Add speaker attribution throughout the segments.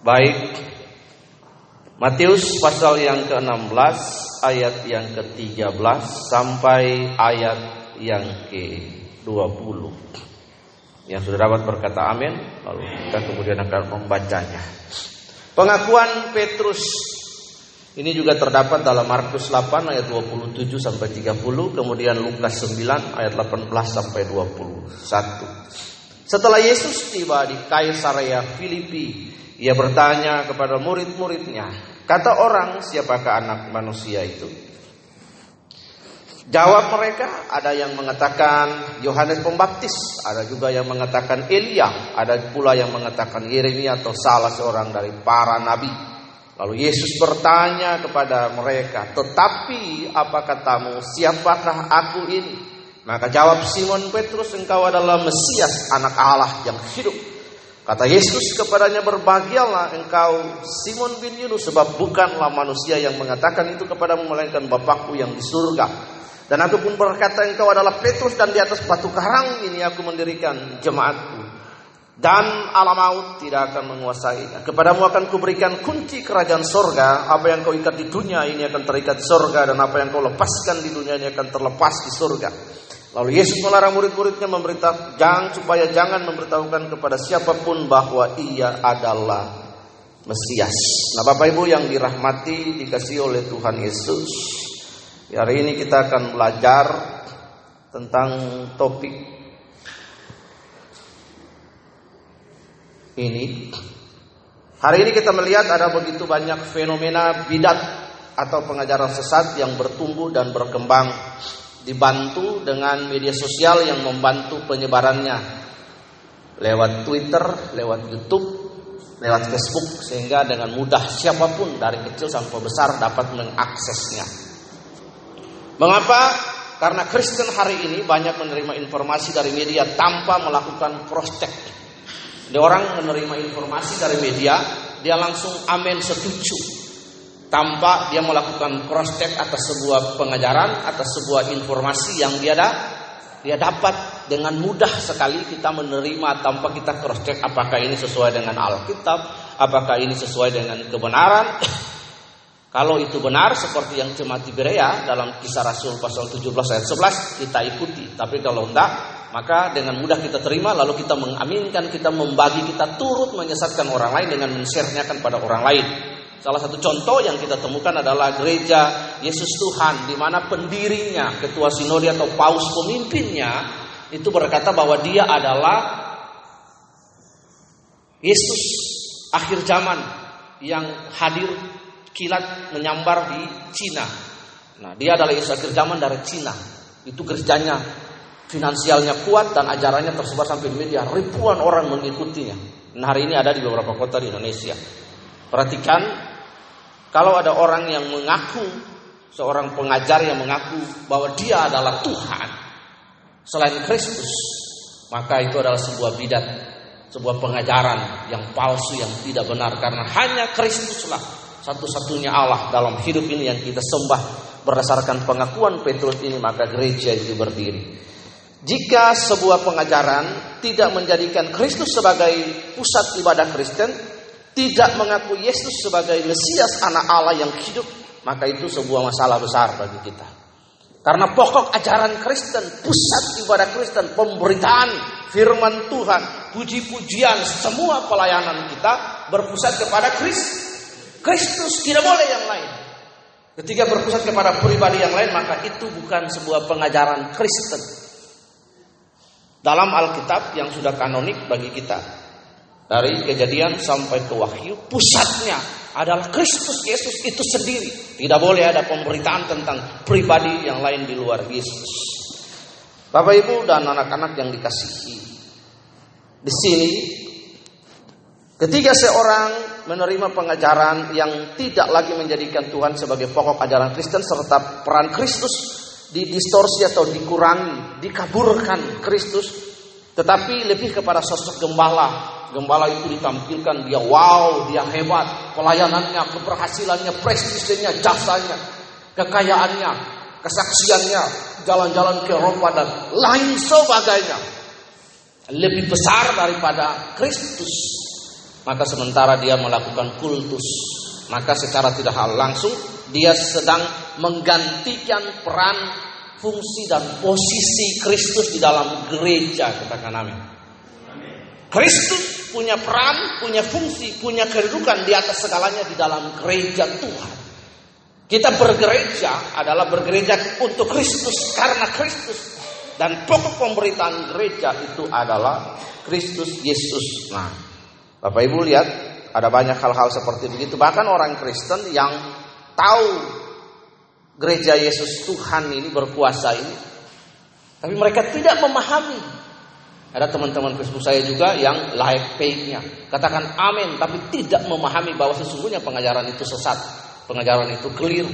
Speaker 1: Baik. Matius pasal yang ke-16 ayat yang ke-13 sampai ayat yang ke-20. Yang sudah dapat berkata amin, lalu kita kemudian akan membacanya. Pengakuan Petrus ini juga terdapat dalam Markus 8 ayat 27 sampai 30, kemudian Lukas 9 ayat 18 sampai 21. Setelah Yesus tiba di Kaisarea Filipi, ia bertanya kepada murid-muridnya, kata orang, siapakah anak manusia itu? Jawab mereka, ada yang mengatakan Yohanes Pembaptis, ada juga yang mengatakan Elia, ada pula yang mengatakan Yeremia atau salah seorang dari para nabi. Lalu Yesus bertanya kepada mereka, "Tetapi apa katamu, siapakah aku ini?" Maka jawab Simon Petrus, "Engkau adalah Mesias, anak Allah yang hidup." Kata Yesus kepadanya, "Berbahagialah engkau Simon bin Yunus, sebab bukanlah manusia yang mengatakan itu kepadamu melainkan Bapakku yang di surga." Dan aku pun berkata engkau adalah Petrus dan di atas batu karang ini aku mendirikan jemaatku. Dan alam maut tidak akan menguasainya. Kepadamu akan kuberikan kunci kerajaan sorga. Apa yang kau ikat di dunia ini akan terikat sorga. Dan apa yang kau lepaskan di dunia ini akan terlepas di sorga. Lalu Yesus melarang murid-muridnya memberitahu jangan supaya jangan memberitahukan kepada siapa pun bahwa ia adalah Mesias. Nah, Bapak Ibu yang dirahmati dikasih oleh Tuhan Yesus. Hari ini kita akan belajar tentang topik ini. Hari ini kita melihat ada begitu banyak fenomena bidat atau pengajaran sesat yang bertumbuh dan berkembang dibantu dengan media sosial yang membantu penyebarannya lewat Twitter, lewat YouTube, lewat Facebook sehingga dengan mudah siapa pun dari kecil sampai besar dapat mengaksesnya. Mengapa? Karena Kristen hari ini banyak menerima informasi dari media tanpa melakukan cross check. Dia orang menerima informasi dari media, dia langsung amin setuju tanpa dia melakukan cross check atas sebuah pengajaran atas sebuah informasi yang dia ada dia dapat dengan mudah sekali kita menerima tanpa kita cross check apakah ini sesuai dengan Alkitab, apakah ini sesuai dengan kebenaran. Kalau itu benar seperti yang jemaat di Berea dalam kisah Rasul pasal 17 ayat 11 kita ikuti. Tapi kalau enggak maka dengan mudah kita terima lalu kita mengaminkan, kita membagi, kita turut menyesatkan orang lain dengan men-share-nya pada orang lain. Salah satu contoh yang kita temukan adalah gereja Yesus Tuhan di mana pendirinya, ketua sinode atau paus pemimpinnya itu berkata bahwa dia adalah Yesus akhir zaman yang hadir kilat menyambar di Cina. Nah, dia adalah Yesus akhir zaman dari Cina. Itu gerejanya finansialnya kuat dan ajarannya tersebar sampai di media. Ribuan orang mengikutinya. Nah, hari ini ada di beberapa kota di Indonesia. Perhatikan, kalau ada orang yang mengaku, seorang pengajar yang mengaku bahwa dia adalah Tuhan, selain Kristus, maka itu adalah sebuah bidat, sebuah pengajaran yang palsu, yang tidak benar. Karena hanya Kristuslah satu-satunya Allah dalam hidup ini yang kita sembah berdasarkan pengakuan Petrus ini maka gereja itu berdiri. Jika sebuah pengajaran tidak menjadikan Kristus sebagai pusat ibadah Kristen, tidak mengaku Yesus sebagai Mesias anak Allah yang hidup, maka itu sebuah masalah besar bagi kita. Karena pokok ajaran Kristen, pusat ibadah Kristen, pemberitaan firman Tuhan, puji-pujian, semua pelayanan kita berpusat kepada Kristus. Kristus tidak boleh yang lain. Ketika berpusat kepada pribadi yang lain, maka itu bukan sebuah pengajaran Kristen. Dalam Alkitab yang sudah kanonik bagi kita, dari kejadian sampai ke wahyu, pusatnya adalah Kristus Yesus itu sendiri. Tidak boleh ada pemberitaan tentang pribadi yang lain di luar Yesus. Bapak Ibu dan anak-anak yang dikasihi. Di sini ketika seorang menerima pengajaran yang tidak lagi menjadikan Tuhan sebagai pokok ajaran Kristen serta peran Kristus didistorsi atau dikurangi, dikaburkan Kristus, tetapi lebih kepada sosok gembala. Gembala itu ditampilkan dia wow, dia hebat, pelayanannya, keberhasilannya, prestisnya, jasanya, kekayaannya, kesaksiannya, jalan-jalan ke Eropa dan lain sebagainya. Lebih besar daripada Kristus Maka sementara dia melakukan kultus, maka secara tidak hal langsung dia sedang menggantikan peran fungsi dan posisi Kristus di dalam gereja katakan amin. Kristus punya peran, punya fungsi, punya kedudukan di atas segalanya di dalam gereja Tuhan. Kita bergereja adalah bergereja untuk Kristus karena Kristus dan pokok pemberitaan gereja itu adalah Kristus Yesus. Nah, Bapak Ibu lihat ada banyak hal-hal seperti begitu. Bahkan orang Kristen yang tahu gereja Yesus Tuhan ini berkuasa ini, tapi mereka tidak memahami ada teman-teman Facebook saya juga yang live page-nya. Katakan amin, tapi tidak memahami bahwa sesungguhnya pengajaran itu sesat. Pengajaran itu keliru.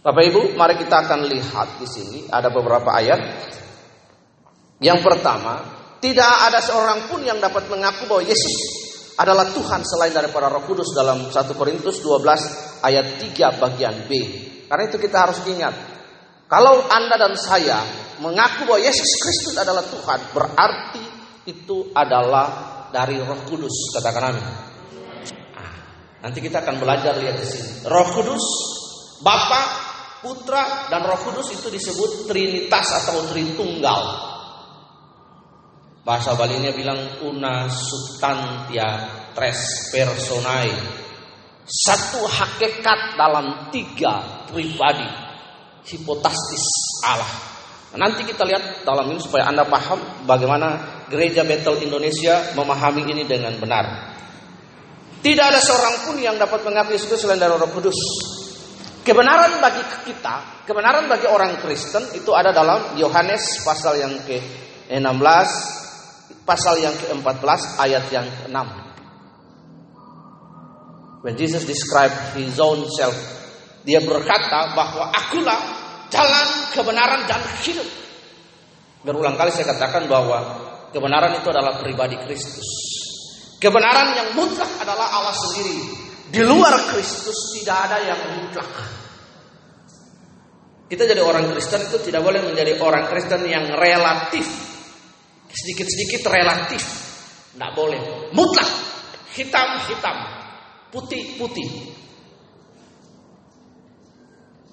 Speaker 1: Bapak Ibu, mari kita akan lihat di sini ada beberapa ayat. Yang pertama, tidak ada seorang pun yang dapat mengaku bahwa Yesus adalah Tuhan selain daripada Roh Kudus dalam 1 Korintus 12 ayat 3 bagian B. Karena itu kita harus ingat, kalau Anda dan saya mengaku bahwa Yesus Kristus adalah Tuhan, berarti itu adalah dari Roh Kudus. Katakan amin. Ah, nanti kita akan belajar lihat di sini. Roh Kudus, Bapa, Putra, dan Roh Kudus itu disebut Trinitas atau Tritunggal. Bahasa Balinya bilang una substantia tres personae. Satu hakikat dalam tiga pribadi. Hipotastis Allah. Nanti kita lihat dalam ini supaya Anda paham bagaimana gereja Betel Indonesia memahami ini dengan benar. Tidak ada seorang pun yang dapat mengakui itu selain dari Roh Kudus. Kebenaran bagi kita, kebenaran bagi orang Kristen itu ada dalam Yohanes pasal yang ke-16, pasal yang ke-14, ayat yang ke-6. When Jesus described his own self, dia berkata bahwa akulah jalan kebenaran dan hidup. Berulang kali saya katakan bahwa kebenaran itu adalah pribadi Kristus. Kebenaran yang mutlak adalah Allah sendiri. Di luar Kristus tidak ada yang mutlak. Kita jadi orang Kristen itu tidak boleh menjadi orang Kristen yang relatif. Sedikit-sedikit relatif. Tidak boleh. Mutlak. Hitam-hitam. Putih-putih.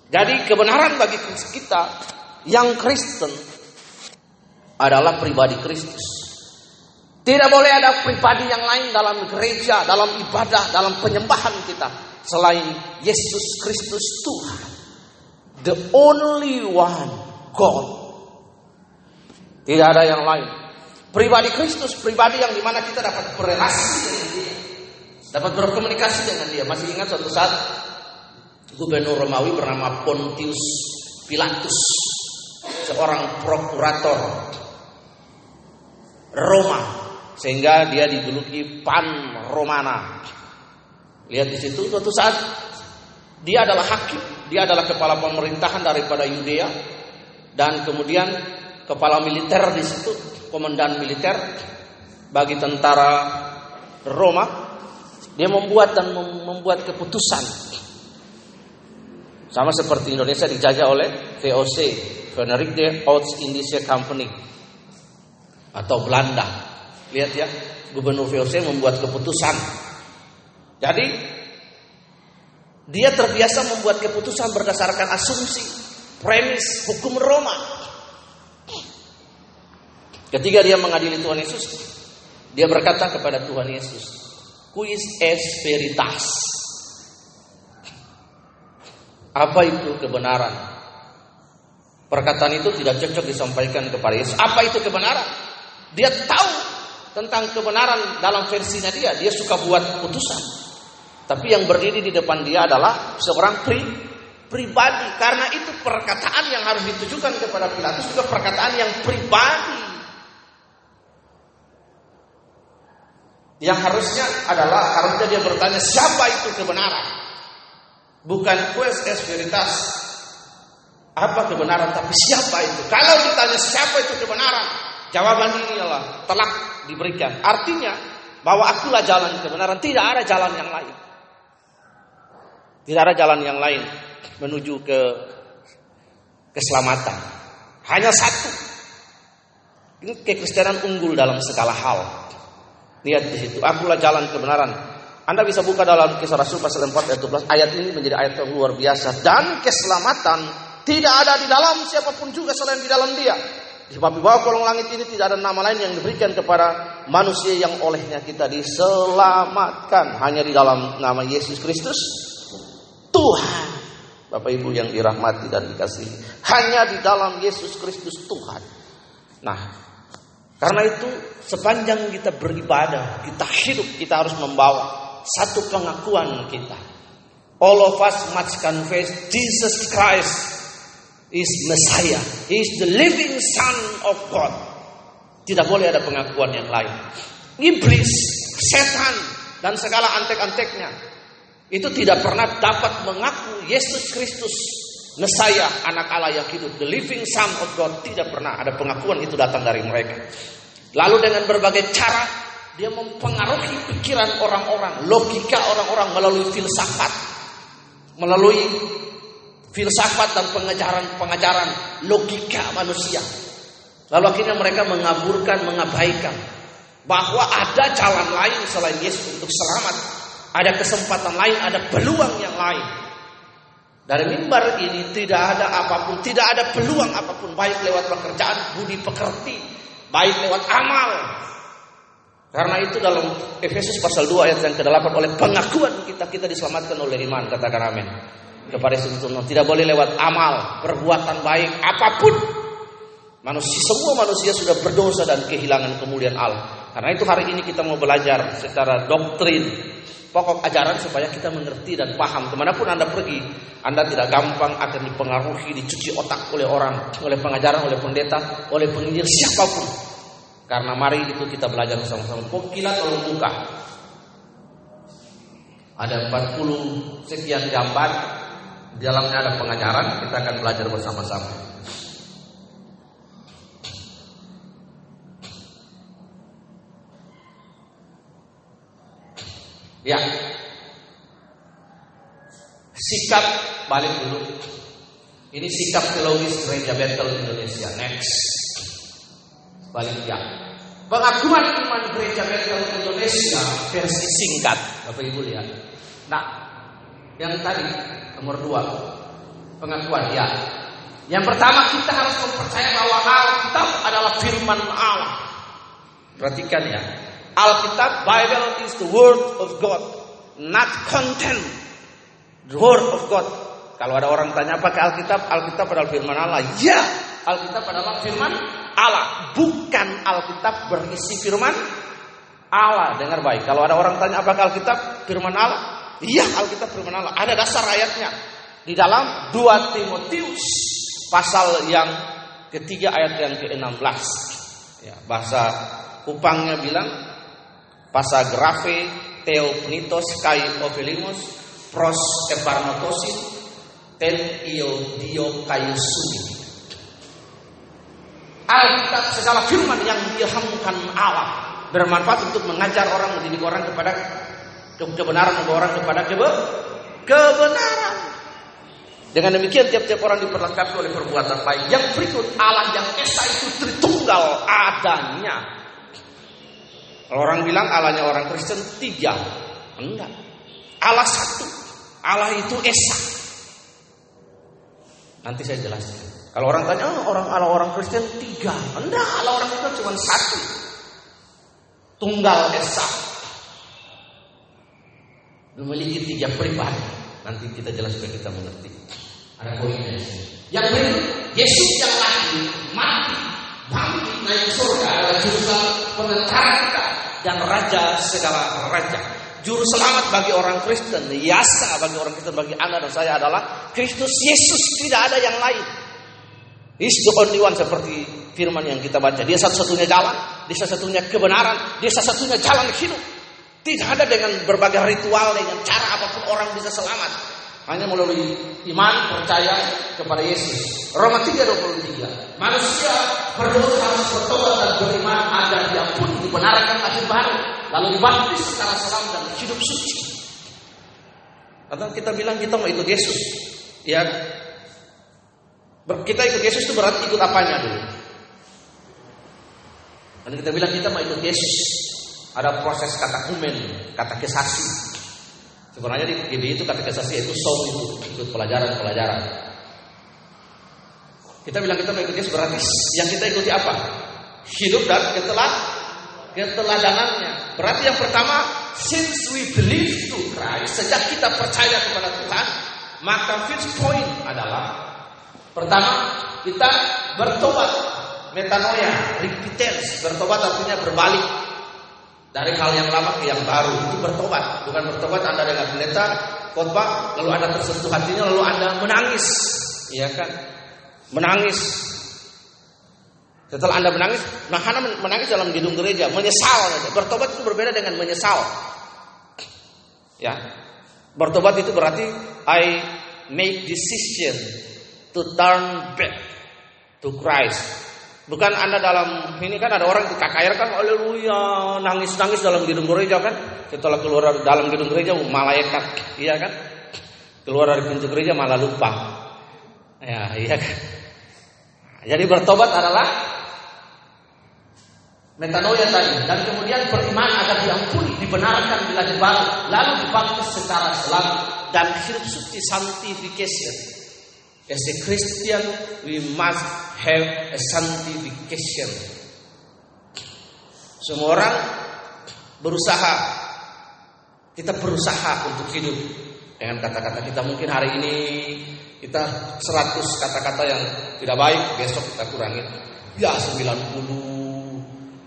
Speaker 1: Jadi kebenaran bagi kita yang Kristen adalah pribadi Kristus. Tidak boleh ada pribadi yang lain dalam gereja, dalam ibadah, dalam penyembahan kita selain Yesus Kristus Tuhan. The only one God. Tidak ada yang lain. Pribadi Kristus, pribadi yang di mana kita dapat berrelasi dengan dia. Dapat berkomunikasi dengan dia. Masih ingat suatu saat gubernur Romawi bernama Pontius Pilatus, seorang prokurator Roma, sehingga dia dijuluki Pan Romana. Lihat di situ suatu saat dia adalah hakim, dia adalah kepala pemerintahan daripada Yudea dan kemudian kepala militer di situ, komandan militer bagi tentara Roma. Dia membuat dan membuat keputusan sama seperti Indonesia dijaga oleh VOC, Venerikde Oost Indische Company atau Belanda. Lihat ya, Gubernur VOC membuat keputusan. Jadi dia terbiasa membuat keputusan berdasarkan asumsi, premis hukum Roma. Ketika dia mengadili Tuhan Yesus, dia berkata kepada Tuhan Yesus, "Quis es veritas?" Apa itu kebenaran? Perkataan itu tidak cocok disampaikan kepada Yesus. Apa itu kebenaran? Dia tahu tentang kebenaran dalam versinya dia. Dia suka buat putusan. Tapi yang berdiri di depan dia adalah seorang pri, pribadi. Karena itu perkataan yang harus ditujukan kepada Pilatus juga perkataan yang pribadi. Yang harusnya adalah harusnya dia bertanya siapa itu kebenaran. Bukan quest es veritas. Apa kebenaran tapi siapa itu? Kalau ditanya siapa itu kebenaran, jawaban ini adalah telak diberikan. Artinya bahwa akulah jalan kebenaran, tidak ada jalan yang lain. Tidak ada jalan yang lain menuju ke keselamatan. Hanya satu. Ini kekristenan unggul dalam segala hal. Lihat di situ. Akulah jalan kebenaran. Anda bisa buka dalam kisah Rasul pasal 4 ayat 12. Ayat ini menjadi ayat yang luar biasa. Dan keselamatan tidak ada di dalam siapa pun juga selain di dalam dia. Sebab di bawah kolong langit ini tidak ada nama lain yang diberikan kepada manusia yang olehnya kita diselamatkan. Hanya di dalam nama Yesus Kristus Tuhan. Bapak Ibu yang dirahmati dan dikasihi. Hanya di dalam Yesus Kristus Tuhan. Nah, karena itu sepanjang kita beribadah, kita hidup, kita harus membawa satu pengakuan kita. All of us must confess Jesus Christ is Messiah. He is the living Son of God. Tidak boleh ada pengakuan yang lain. Iblis, setan, dan segala antek-anteknya itu tidak pernah dapat mengaku Yesus Kristus Messiah, anak Allah yang hidup, the living Son of God, tidak pernah ada pengakuan itu datang dari mereka. Lalu dengan berbagai cara dia mempengaruhi pikiran orang-orang, logika orang-orang melalui filsafat, melalui filsafat dan pengajaran-pengajaran logika manusia. Lalu akhirnya mereka mengaburkan, mengabaikan bahwa ada jalan lain selain Yesus untuk selamat. Ada kesempatan lain, ada peluang yang lain. Dari mimbar ini tidak ada apa pun, tidak ada peluang apa pun baik lewat pekerjaan, budi pekerti, baik lewat amal. Karena itu dalam Efesus pasal 2 ayat yang ke-8 oleh pengakuan kita kita diselamatkan oleh iman, katakan amin. Kepada Yesus tidak boleh lewat amal, perbuatan baik apa pun. Manusia semua manusia sudah berdosa dan kehilangan kemuliaan Allah. Karena itu hari ini kita mau belajar secara doktrin pokok ajaran supaya kita mengerti dan paham ke mana pun anda pergi anda tidak gampang akan dipengaruhi dicuci otak oleh orang oleh pengajaran oleh pendeta oleh penginjil siapa pun karena mari itu kita belajar bersama-sama Pokila tolong buka ada 40 sekian gambar di dalamnya ada pengajaran kita akan belajar bersama-sama Ya. Sikap balik dulu. Ini sikap teologis gereja Betel Indonesia. Next. Balik ya. Pengakuan iman gereja Betel Indonesia versi singkat. Bapak Ibu lihat. Nah, yang tadi nomor dua pengakuan ya. Yang pertama kita harus mempercayai bahwa Alkitab adalah firman Allah. Perhatikan ya. Alkitab Bible is the word of God, not content. The word of God. Kalau ada orang tanya apakah Alkitab? Alkitab adalah firman Allah. Ya, Alkitab adalah firman Allah. Bukan Alkitab berisi firman Allah. Dengar baik. Kalau ada orang tanya apakah Alkitab firman Allah? Iya, Alkitab firman Allah. Ada dasar ayatnya. Di dalam 2 Timotius pasal yang ketiga ayat yang ke-16. Ya, bahasa Kupangnya bilang Pasagrafe, Theopnitos, Kai Ovelimos, Pros Eparnotosin, Ten Io Dio Kayusumi. Alkitab segala firman yang diilhamkan Allah bermanfaat untuk mengajar orang, mendidik orang kepada kebenaran, membawa orang kepada kebe kebenaran. Dengan demikian tiap-tiap orang diperlengkapi oleh perbuatan baik. Yang berikut Allah yang esa itu tritunggal adanya. Orang bilang Allahnya orang Kristen tiga, enggak. Allah satu, Allah itu esa. Nanti saya jelaskan. Kalau orang tanya, oh, orang Allah orang Kristen tiga, enggak. Allah orang Kristen cuma satu, tunggal esa. Memiliki tiga pribadi. Nanti kita jelaskan supaya kita mengerti. Ada poinnya. Yang berikut, Yesus yang lahir, mati, bangkit naik surga adalah juru penentara kita dan raja segala raja. Juru selamat bagi orang Kristen, yasa bagi orang Kristen, bagi Anda dan saya adalah Kristus Yesus, tidak ada yang lain. He's the only one seperti firman yang kita baca. Dia satu-satunya jalan, dia satu-satunya kebenaran, dia satu-satunya jalan hidup. Tidak ada dengan berbagai ritual, dengan cara apa pun orang bisa selamat. Hanya melalui iman, percaya kepada Yesus. Roma 3:23. Manusia berdosa harus bertobat dan beriman agar diampuni, dibenarkan lahir baru, lalu dibaptis secara salam dan hidup suci. Atau kita bilang kita mau ikut Yesus. Ya. Kita ikut Yesus itu berarti ikut apanya dulu? Dan kita bilang kita mau ikut Yesus. ada proses kata kumen, kata kesasi. Sebenarnya di GBI itu kata kesasi itu soul itu, ikut pelajaran-pelajaran. Kita bilang kita mengikuti berarti yang kita ikuti apa? Hidup dan ketelah keteladanannya. Berarti yang pertama, since we believe to Christ, sejak kita percaya kepada Tuhan, maka first point adalah pertama kita bertobat, metanoia, repentance. Bertobat artinya berbalik dari hal yang lama ke yang baru. Itu bertobat, bukan bertobat Anda dengan pendeta khotbah lalu Anda tersentuh hatinya lalu Anda menangis. Iya kan? Menangis setelah Anda menangis, nah Hana menangis dalam gedung gereja, menyesal. Bertobat itu berbeda dengan menyesal. Ya. Bertobat itu berarti I make decision to turn back to Christ. Bukan Anda dalam ini kan ada orang KKR kan haleluya nangis-nangis dalam gedung gereja kan. Setelah keluar dari dalam gedung gereja malaikat, iya kan? Keluar dari pintu gereja malah lupa. Ya, iya kan? Jadi bertobat adalah metanoia tadi dan kemudian beriman agar diampuni, dibenarkan bila dibalik, lalu dibaptis secara selamat dan hidup suci sanctification. As a Christian, we must have a sanctification. Semua orang berusaha, kita berusaha untuk hidup dengan kata-kata kita. Mungkin hari ini kita 100 kata-kata yang tidak baik, besok kita kurangi. Ya 90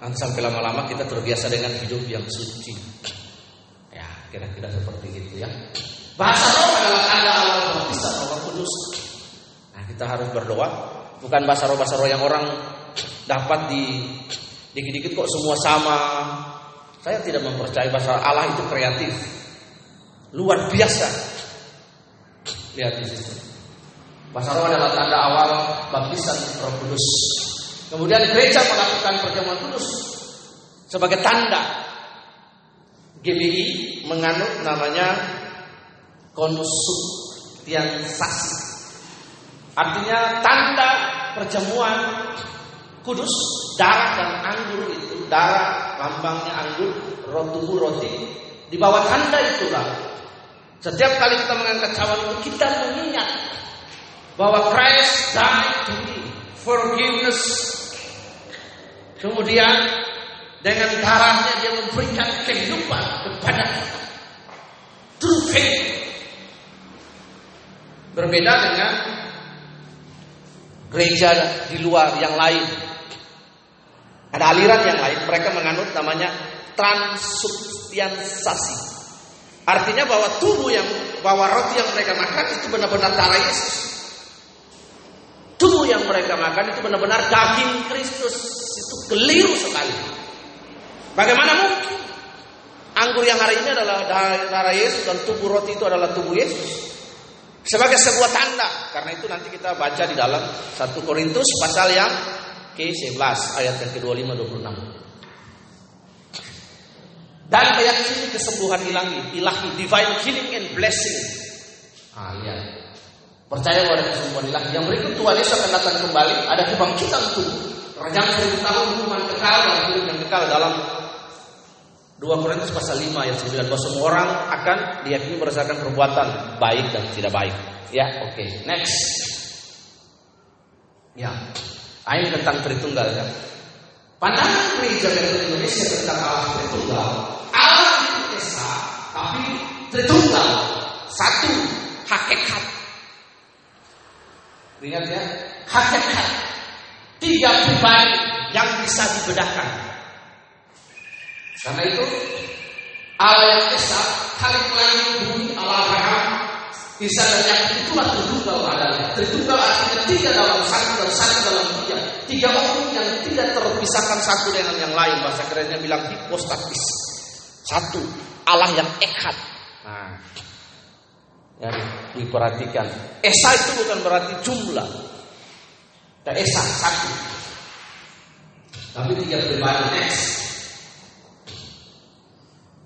Speaker 1: Nanti sampai lama-lama kita terbiasa dengan hidup yang suci. Ya, kira-kira seperti itu ya. Bahasa roh adalah tanda awal baptisan Allah kita harus berdoa. Bukan roh yang orang dapat di dikit-dikit kok semua sama. Saya tidak mempercayai bahasa Allah itu kreatif. Luar biasa. Lihat di situ. Bahasa roh adalah tanda awal baptisan Roh Kudus. Kemudian gereja melakukan perjamuan kudus sebagai tanda GBI menganut namanya konsubtiansasi. Artinya tanda perjamuan kudus darah dan anggur itu darah lambangnya anggur roti roti di bawah tanda itulah setiap kali kita mengangkat cawan itu kita mengingat bahwa Christ died to me forgiveness Kemudian dengan darahnya dia memberikan kehidupan kepada kita. True faith. Berbeda dengan gereja di luar yang lain. Ada aliran yang lain, mereka menganut namanya transubstansiasi. Artinya bahwa tubuh yang bahwa roti yang mereka makan itu benar-benar darah Yesus. Tubuh yang mereka makan itu benar-benar daging Kristus. Itu keliru sekali. Bagaimana mungkin? Anggur yang hari ini adalah darah Yesus dan tubuh roti itu adalah tubuh Yesus. Sebagai sebuah tanda. Karena itu nanti kita baca di dalam 1 Korintus pasal yang ke-11 ayat yang ke-25 26. Dan meyakini kesembuhan ilahi, ilahi, divine healing and blessing. Ah, iya. Percaya pada kesembuhan ilahi. Yang berikut Tuhan Yesus akan datang kembali. Ada kebangkitan tubuh. Kerajaan seribu tahun hukuman kekal dan hidup yang kekal dalam 2 Korintus pasal 5 ayat 9 bahwa semua orang akan diyakini berdasarkan perbuatan baik dan tidak baik. Ya, oke. Okay. Next. Ya. Ini tentang Tritunggal ya. Pandangan gereja Indonesia tentang Allah Tritunggal, Allah itu esa, tapi Tritunggal satu hakikat. Ingat ya, hakikat Tiga pribadi yang bisa dibedakan. Karena itu Allah yang Esa, kali langit bumi, Allah Abraham, Isa dan Yakub itulah tertunggal adanya. Tertunggal artinya tiga dalam satu dan satu dalam tiga. Tiga orang yang tidak terpisahkan satu dengan yang lain. Bahasa kerennya bilang hipostatis. Satu, Allah yang ekhat. Nah, ya, diperhatikan. Esa itu bukan berarti jumlah. Dan Esa satu. Tapi tiga pribadi next.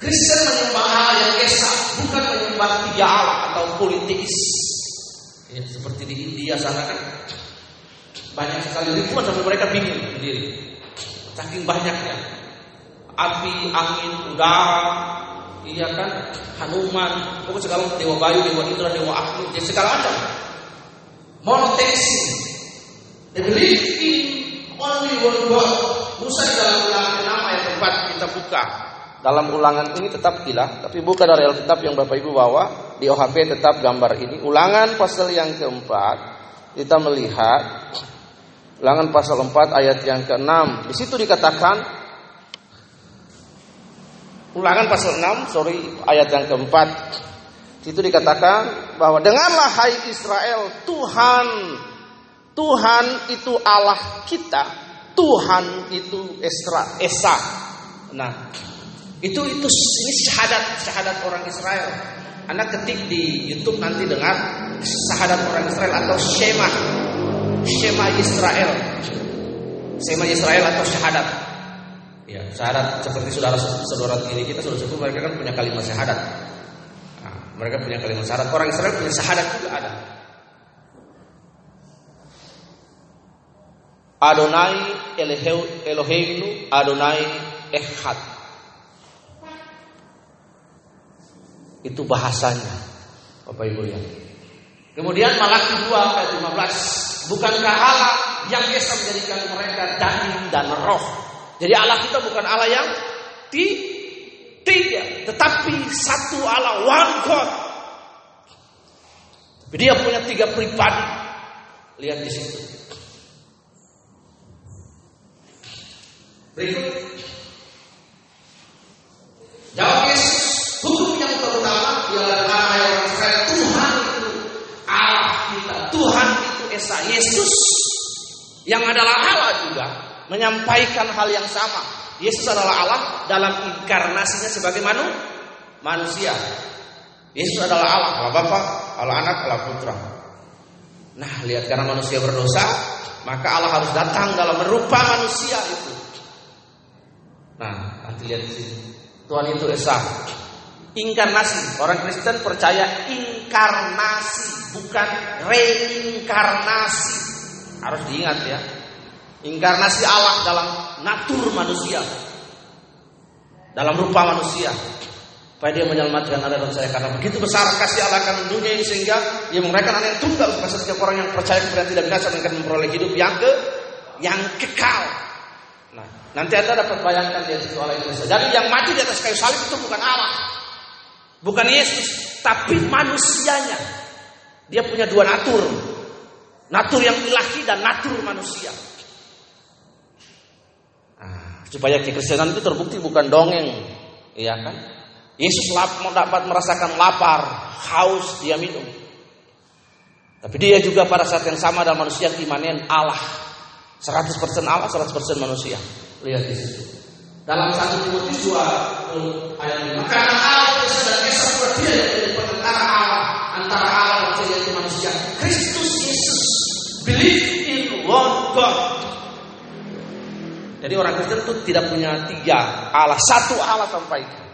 Speaker 1: Kristen menyembah Allah yang Esa, bukan menyembah Allah atau politis. Ya, seperti di India sana kan banyak sekali ribuan sampai mereka bingung sendiri. Saking banyaknya. api, angin, udara, iya kan, Hanuman, pokoknya segala dewa bayu, dewa Indra, dewa Agni, ya segala macam. Monotheism. They believe in only one God. Musa di dalam ulangan nama yang kita buka. Dalam ulangan ini tetap gila, tapi buka dari Alkitab yang Bapak Ibu bawa di OHP tetap gambar ini. Ulangan pasal yang keempat kita melihat ulangan pasal 4 ayat yang ke-6. Di situ dikatakan ulangan pasal 6, sorry, ayat yang keempat. Di situ dikatakan bahwa dengarlah hai Israel, Tuhan Tuhan itu Allah kita, Tuhan itu Esra, Esa. Nah, itu itu ini syahadat syahadat orang Israel. Anda ketik di YouTube nanti dengar syahadat orang Israel atau Shema. Shema Israel. Shema Israel atau syahadat. Ya, syahadat seperti saudara-saudara ini kita sudah sebut mereka kan punya kalimat syahadat. Nah, mereka punya kalimat syahadat. Orang Israel punya syahadat juga ada. Adonai Eloheinu Adonai Echad. Itu bahasanya. Bapak Ibu ya. Kemudian Malaki 2 ayat 15. Bukankah Allah yang biasa menjadikan mereka daging dan roh. Jadi Allah kita bukan Allah yang tiga, tetapi satu Allah, one God. Dia punya tiga pribadi. Lihat di situ. Berikut. Jawab Yesus. Hukum yang terutama ialah nama yang orang Israel. Tuhan itu Allah kita. Tuhan itu Esa. Yesus yang adalah Allah juga menyampaikan hal yang sama. Yesus adalah Allah dalam inkarnasinya sebagai manu, manusia. Yesus adalah Allah, Allah Bapa, Allah Anak, Allah Putra. Nah, lihat karena manusia berdosa, maka Allah harus datang dalam merupa manusia itu. Nah, nanti lihat di sini. Tuhan itu Esa. Inkarnasi. Orang Kristen percaya inkarnasi, bukan reinkarnasi. Harus diingat ya. Inkarnasi Allah dalam natur manusia. Dalam rupa manusia. Supaya dia menyelamatkan Anda dan saya karena begitu besar kasih Allah akan dunia ini sehingga dia memberikan anak yang tunggal supaya setiap orang yang percaya kepada tidak binasa akan memperoleh hidup yang ke yang kekal. Nah, nanti Anda dapat bayangkan di situ Allah Indonesia. Jadi yang mati di atas kayu salib itu bukan Allah. Bukan Yesus, tapi manusianya. Dia punya dua natur. Natur yang ilahi dan natur manusia. Nah, supaya kekristenan itu terbukti bukan dongeng. Iya kan? Yesus mau dapat merasakan lapar, haus, dia minum. Tapi dia juga pada saat yang sama dalam manusia imanen Allah. 100% Allah, 100% manusia. Lihat di situ. Dalam satu Timotius 2 ayat 5. Karena Allah Allah antara Allah dan manusia. Kristus Yesus believe in one God. Jadi orang Kristen itu tidak punya tiga Allah, satu Allah sampaikan.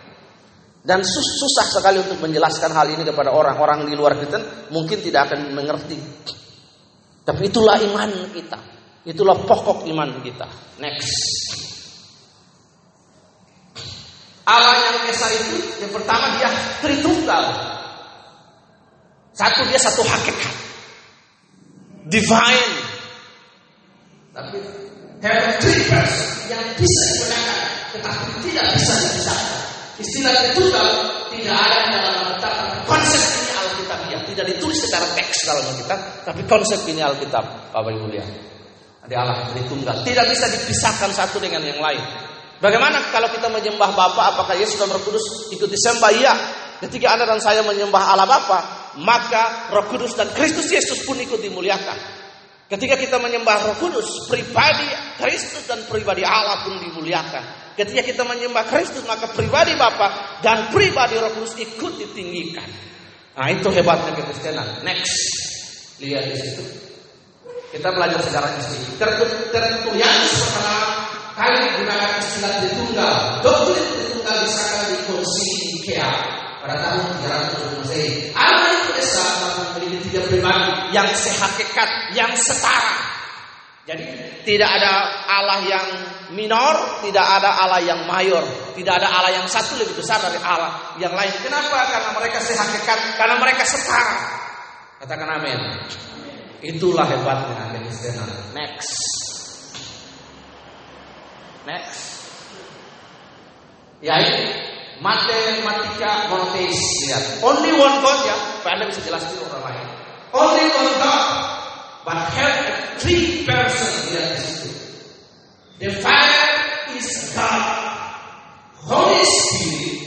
Speaker 1: Dan susah sekali untuk menjelaskan hal ini kepada orang-orang di luar Kristen mungkin tidak akan mengerti. Tapi itulah iman kita. Itulah pokok iman kita. Next. Allah yang Esa itu yang pertama dia Tritunggal. Satu dia satu hakikat. Divine. Tapi have three person yang bisa digunakan tetapi tidak bisa dipisahkan. Istilah Tritunggal tidak ada dalam Alkitab. Konsep ini Alkitabiah tidak ditulis secara teks dalam Alkitab, tapi konsep ini Alkitab, Bapak Ibu lihat. Ada Allah Tritunggal. Tidak bisa dipisahkan satu dengan yang lain. Bagaimana kalau kita menyembah Bapa, apakah Yesus dan Roh Kudus ikut disembah? Iya. Ketika Anda dan saya menyembah Allah Bapa, maka Roh Kudus dan Kristus Yesus pun ikut dimuliakan. Ketika kita menyembah Roh Kudus, pribadi Kristus dan pribadi Allah pun dimuliakan. Ketika kita menyembah Kristus, maka pribadi Bapa dan pribadi Roh Kudus ikut ditinggikan. Nah, itu hebatnya kekristenan. Next. Lihat di situ. Kita belajar sejarahnya sedikit. Tertulis pertama kali menggunakan istilah Tritunggal. Doktrin Tritunggal disahkan di Konsili Nikea pada tahun 300 Masehi. Allah itu Esa memiliki tiga pribadi yang sehakikat, yang setara. Jadi tidak ada Allah yang minor, tidak ada Allah yang mayor, tidak ada Allah yang satu lebih besar dari Allah yang lain. Kenapa? Karena mereka sehakikat, karena mereka setara. Katakan amin. Itulah hebatnya. Next. Next. Ya ini matematika monoteis lihat. Only one God ya, Pak Anda bisa jelaskan orang lain. Only one God, but have three person lihat di situ. The Father is God. Holy Spirit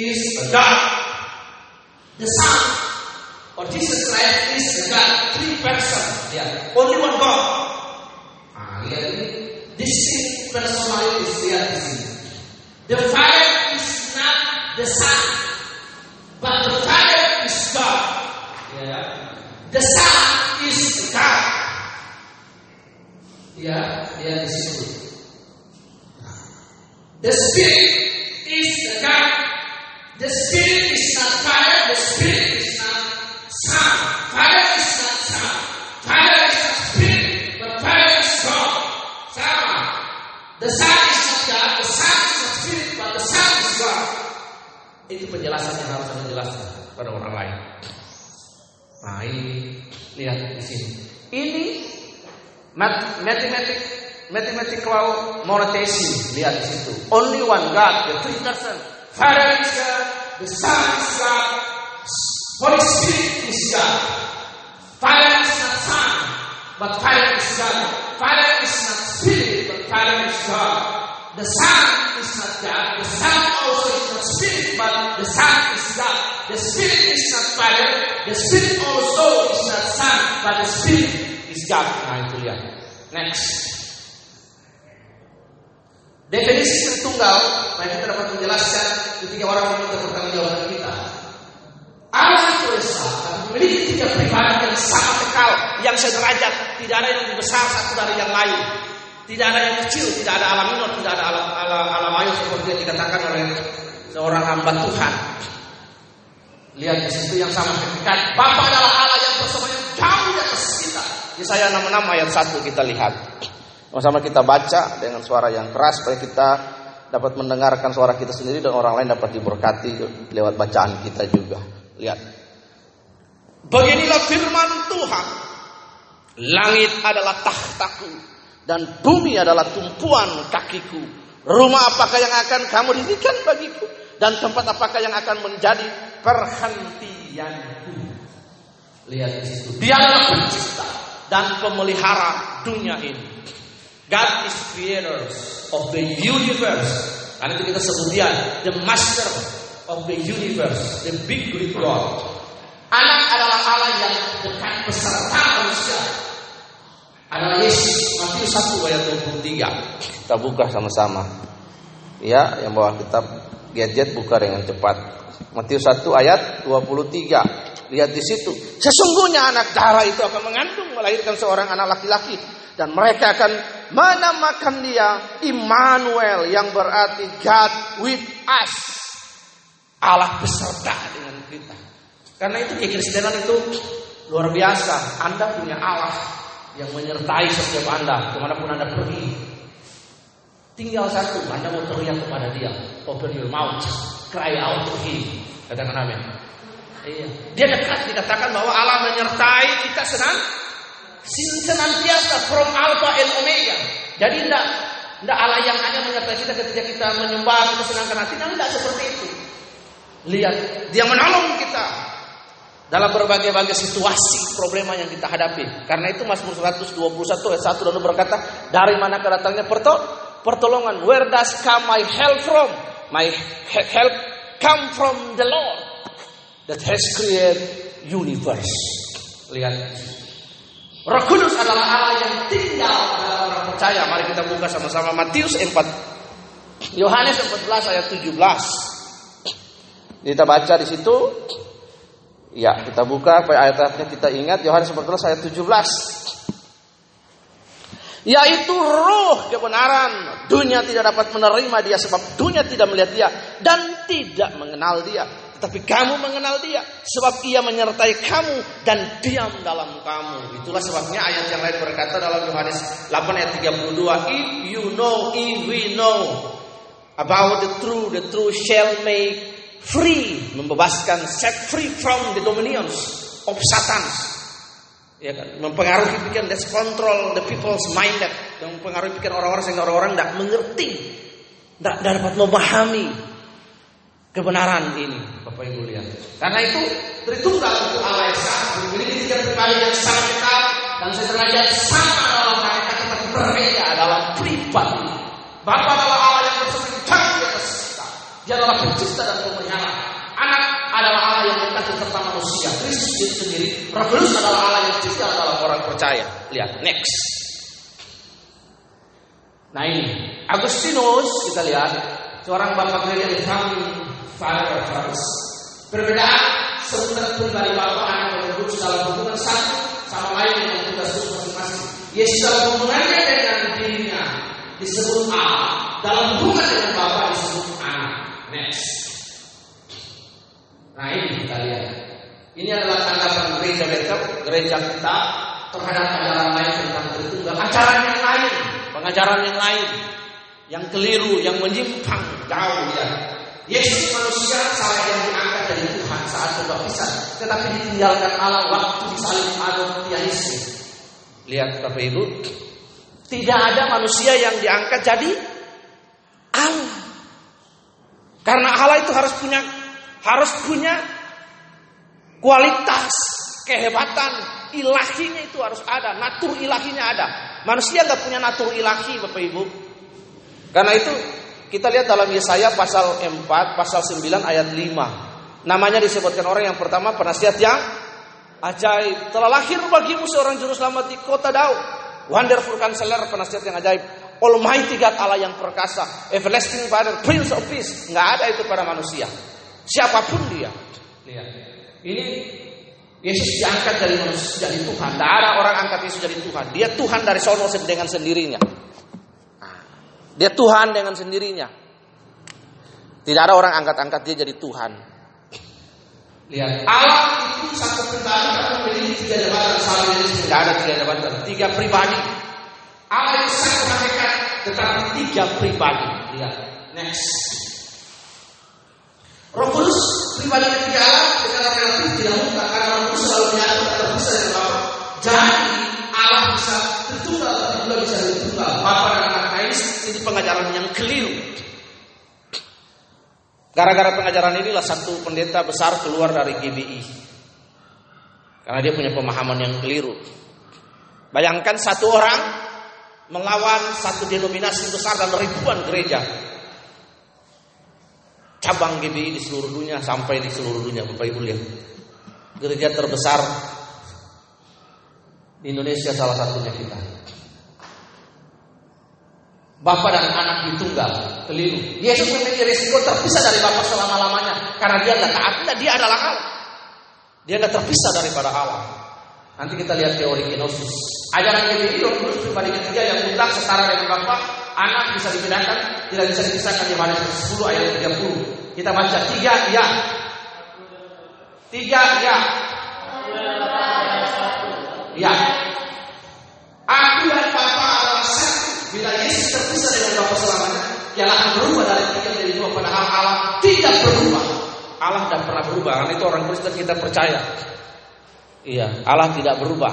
Speaker 1: is God. The Son or Jesus Christ is God. Three person. Lihat. Only one God. Ah, lihat ini. Distinct personalities lihat di sini. The Father is not the Son, but the Father is God. Yeah. The Son is God. Ya, lihat di situ. The Spirit is God. The Spirit is not Father. The Spirit is not Son. Father is not Son. Father is not Spirit, but Father is God. Sama. The Son is not God. The Son is not Spirit, but the Son is God. Itu penjelasan yang harus saya jelaskan pada orang lain. Nah ini lihat di sini. Ini mat- mathematic mathematical monotheism lihat di situ. Only one God, the three person. Father is God, the Son is God, Holy Spirit is God. Father is not Son, but Father is God. Father is not Spirit, Father is God. The Son is not God. The Son also is not Spirit, but the Son is God. The Spirit is not Father. The Spirit also is not Son, but the Spirit is God. Nah itu lihat. Next. Definisi tunggal, mari kita dapat menjelaskan ketika orang meminta pertanggungjawaban kita. Allah itu esa, memiliki tiga pribadi yang sangat kekal, yang sederajat, tidak ada yang lebih besar satu dari yang lain. Tidak ada yang kecil, tidak ada alam minor, tidak ada alam, alam, alam mayor seperti yang dikatakan oleh seorang hamba Tuhan. Lihat di situ yang sama dekat. Bapa adalah Allah yang bersamanya jauh di atas kita. 66 ayat 1 kita lihat. Sama-sama kita baca dengan suara yang keras supaya kita dapat mendengarkan suara kita sendiri dan orang lain dapat diberkati lewat bacaan kita juga. Lihat. Beginilah firman Tuhan. Langit adalah tahtaku dan bumi adalah tumpuan kakiku. Rumah apakah yang akan kamu dirikan bagiku dan tempat apakah yang akan menjadi perhentianku. Lihat di situ. Dia pencipta dan pemelihara dunia ini. God is creator of the universe. Karena itu kita sebut dia the master of the universe, the big great God. Anak adalah Allah yang dekat manusia. Yesus. Matius 1 ayat 23. Kita buka sama-sama. Ya, yang bawa kitab gadget buka dengan cepat. Matius 1 ayat 23. Lihat di situ. Sesungguhnya anak darah itu akan mengandung melahirkan seorang anak laki-laki dan mereka akan menamakan dia Immanuel yang berarti God with us. Allah beserta dengan kita. Karena itu kekristenan itu luar biasa. Anda punya Allah yang menyertai setiap Anda ke mana pun Anda pergi. Tinggal satu, Anda mau teriak kepada dia. Open your mouth, cry out to him. Katakan amin. Iya. Dia dekat dikatakan bahwa Allah menyertai kita senang senantiasa from alpha and omega. Jadi tidak tidak Allah yang hanya menyertai kita ketika kita menyembah kita senangkan hati. Tidak seperti itu. Lihat, dia menolong kita dalam berbagai-bagai situasi problema yang kita hadapi. Karena itu Mazmur 121 ayat 1 lalu berkata, dari mana kedatangnya pertol pertolongan? Where does come my help from? My help come from the Lord that has created universe. Lihat. Roh Kudus adalah Allah yang tinggal dalam orang percaya. Mari kita buka sama-sama Matius 4 Yohanes 14 ayat 17. Kita baca di situ. Ya, kita buka ayat-ayatnya kita ingat Yohanes 14 ayat 17. Yaitu roh kebenaran. Dunia tidak dapat menerima dia sebab dunia tidak melihat dia dan tidak mengenal dia. tetapi kamu mengenal dia sebab ia menyertai kamu dan diam dalam kamu. Itulah sebabnya ayat yang lain berkata dalam Yohanes 8 ayat 32, if you know, if we know about the truth, the truth shall make free, membebaskan, set free from the dominions of Satan. Ya kan, mempengaruhi pikiran, that's control the people's mind, that mempengaruhi pikiran orang-orang sehingga orang-orang tidak mengerti, tidak dapat memahami kebenaran ini, Bapak Ibu lihat. Karena itu Tritunggal itu Allah Esa memiliki tiga pribadi yang sangat dekat dan sederhana sama dalam mereka tetapi berbeda dalam pribadi. Bapa adalah Allah yang bersekutu di atas Dia adalah pencipta dan pemelihara. Anak adalah Allah yang dekat serta manusia. Kristus itu sendiri. Roh adalah Allah yang tinggal dalam orang percaya. Lihat, next. Nah ini, Agustinus kita lihat seorang bapak gereja di Fami Father of Perbedaan sebenarnya pribadi Bapa anak dan Kudus dalam hubungan satu sama lain dengan tugas khusus masing-masing. Yesus dalam hubungannya dengan dirinya disebut Allah, dalam hubungan dengan Bapa disebut anak. Next. Nah ini kita lihat. Ini adalah tanggapan gereja Betel, gereja kita terhadap ajaran lain tentang Tritunggal. Ajaran yang lain, pengajaran yang lain, yang keliru, yang menyimpang jauh ya. Yesus manusia salah yang diangkat dari Tuhan saat berbaptisan, tetapi ditinggalkan Allah waktu disalib Yesus. Lihat Bapak Ibu, tidak ada manusia yang diangkat jadi Allah. Karena Allah itu harus punya harus punya kualitas, kehebatan, ilahinya itu harus ada, natur ilahinya ada. Manusia nggak punya natur ilahi, Bapak Ibu. Karena itu kita lihat dalam Yesaya pasal 4, pasal 9 ayat 5. Namanya disebutkan orang yang pertama penasihat yang ajaib. Telah lahir bagimu seorang juru selamat di kota Daud. Wonderful Counselor, penasihat yang ajaib. Almighty God Allah yang perkasa. Everlasting Father, Prince of Peace. Nggak ada itu pada manusia. Siapa pun dia. Ini Yesus diangkat dari manusia jadi Tuhan. Tidak ada orang angkat Yesus jadi Tuhan. Dia Tuhan dari sono dengan sendirinya. Dia Tuhan dengan sendirinya. Tidak ada orang angkat-angkat dia jadi Tuhan. Lihat, Allah itu satu pribadi memiliki tiga jabatan sama ini tidak ada tiga jabatan, tiga pribadi. Allah itu satu hakikat tetapi tiga pribadi. Lihat, next. Roh Kudus pribadi ketiga Allah secara relatif tidak mutlak karena Roh Kudus selalu menyatu atau bisa dengan Bapa. Jadi Allah bisa tertunggal tapi juga bisa ditunggal. Bapa dan anak ini pengajaran yang keliru. Gara-gara pengajaran inilah satu pendeta besar keluar dari GBI. Karena dia punya pemahaman yang keliru. Bayangkan satu orang melawan satu denominasi besar dan ribuan gereja. Cabang GBI di seluruh dunia sampai di seluruh dunia Bapak Ibu lihat. Gereja terbesar di Indonesia salah satunya kita. Bapak dan anak ditunggal, keliru. Yesus memiliki risiko terpisah dari Bapak selama-lamanya. Karena dia nggak taat, nah, dia adalah Allah. Dia nggak terpisah daripada Allah. Nanti kita lihat teori kenosis. Ajaran itu terus pribadi ketiga yang mutlak setara dengan Bapak, anak bisa dibedakan, tidak bisa dipisahkan di Yohanes 10 ayat 30. Kita baca tiga ya. Tiga ya. Ya. Aku dan Bapak adalah satu. Bila Yesus terpisah dengan Bapa selamanya, akan berubah dari tiga menjadi dua. Padahal Allah tidak berubah. Allah tidak pernah berubah. Karena itu orang Kristen kita percaya. Iya, Allah tidak berubah.